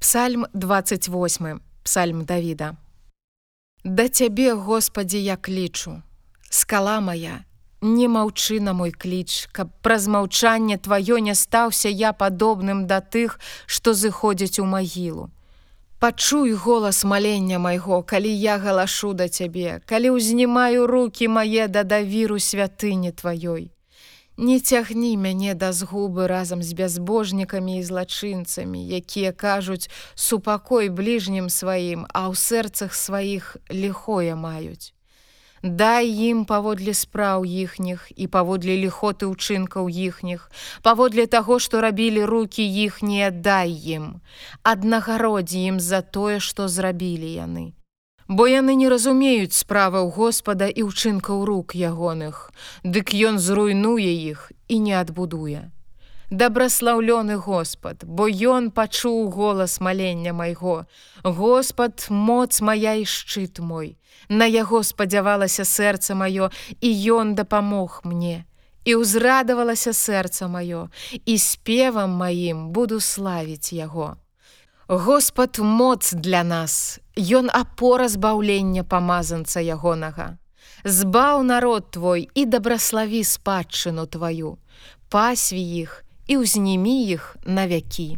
Псальм 28 Псальм Давіда. Да цябе, Господі, я клічу, скала моя, не маўчы на мой кліч, каб праз маўчанне тваё не стаўся я падобным да тых, што зыходзяць у магілу. Пачуй голас малення майго, калі я галашу да цябе, калі ўзнімаю руки мае да давіру святыні тваёй. Не цягні мяне да згубы разам з бязбожнікамі і злачынцамі, якія кажуць супакой бліжнім сваім, а ў сэрцах сваіх ліхое маюць. Дай ім паводле спраў іхніх і паводле ліхоты ўчынкаў іхніх, паводле таго, што рабілі руки іхнія дай ім, аднагародзі ім за тое, што зрабілі яны бо яны не разумеюць справаў Господа і ўчынкаў рук ягоных, Дык ён зруйнуе іх і не адбудуе. Дабраслаўлёны Господ, бо ён пачуў голас малення майго. Господ, моц моя і шчыт мой. На яго спадзявалася сэрца маё, і ён дапамог мне. І ўзрадавалася сэрца маё, і спевам маім буду славіць яго. Господ моц для нас, Ён апора збаўлення памазанца ягонага. Збаў народ твой і дабраславі спадчыну тваю, пасві іх і ўзнімі іх на вякі.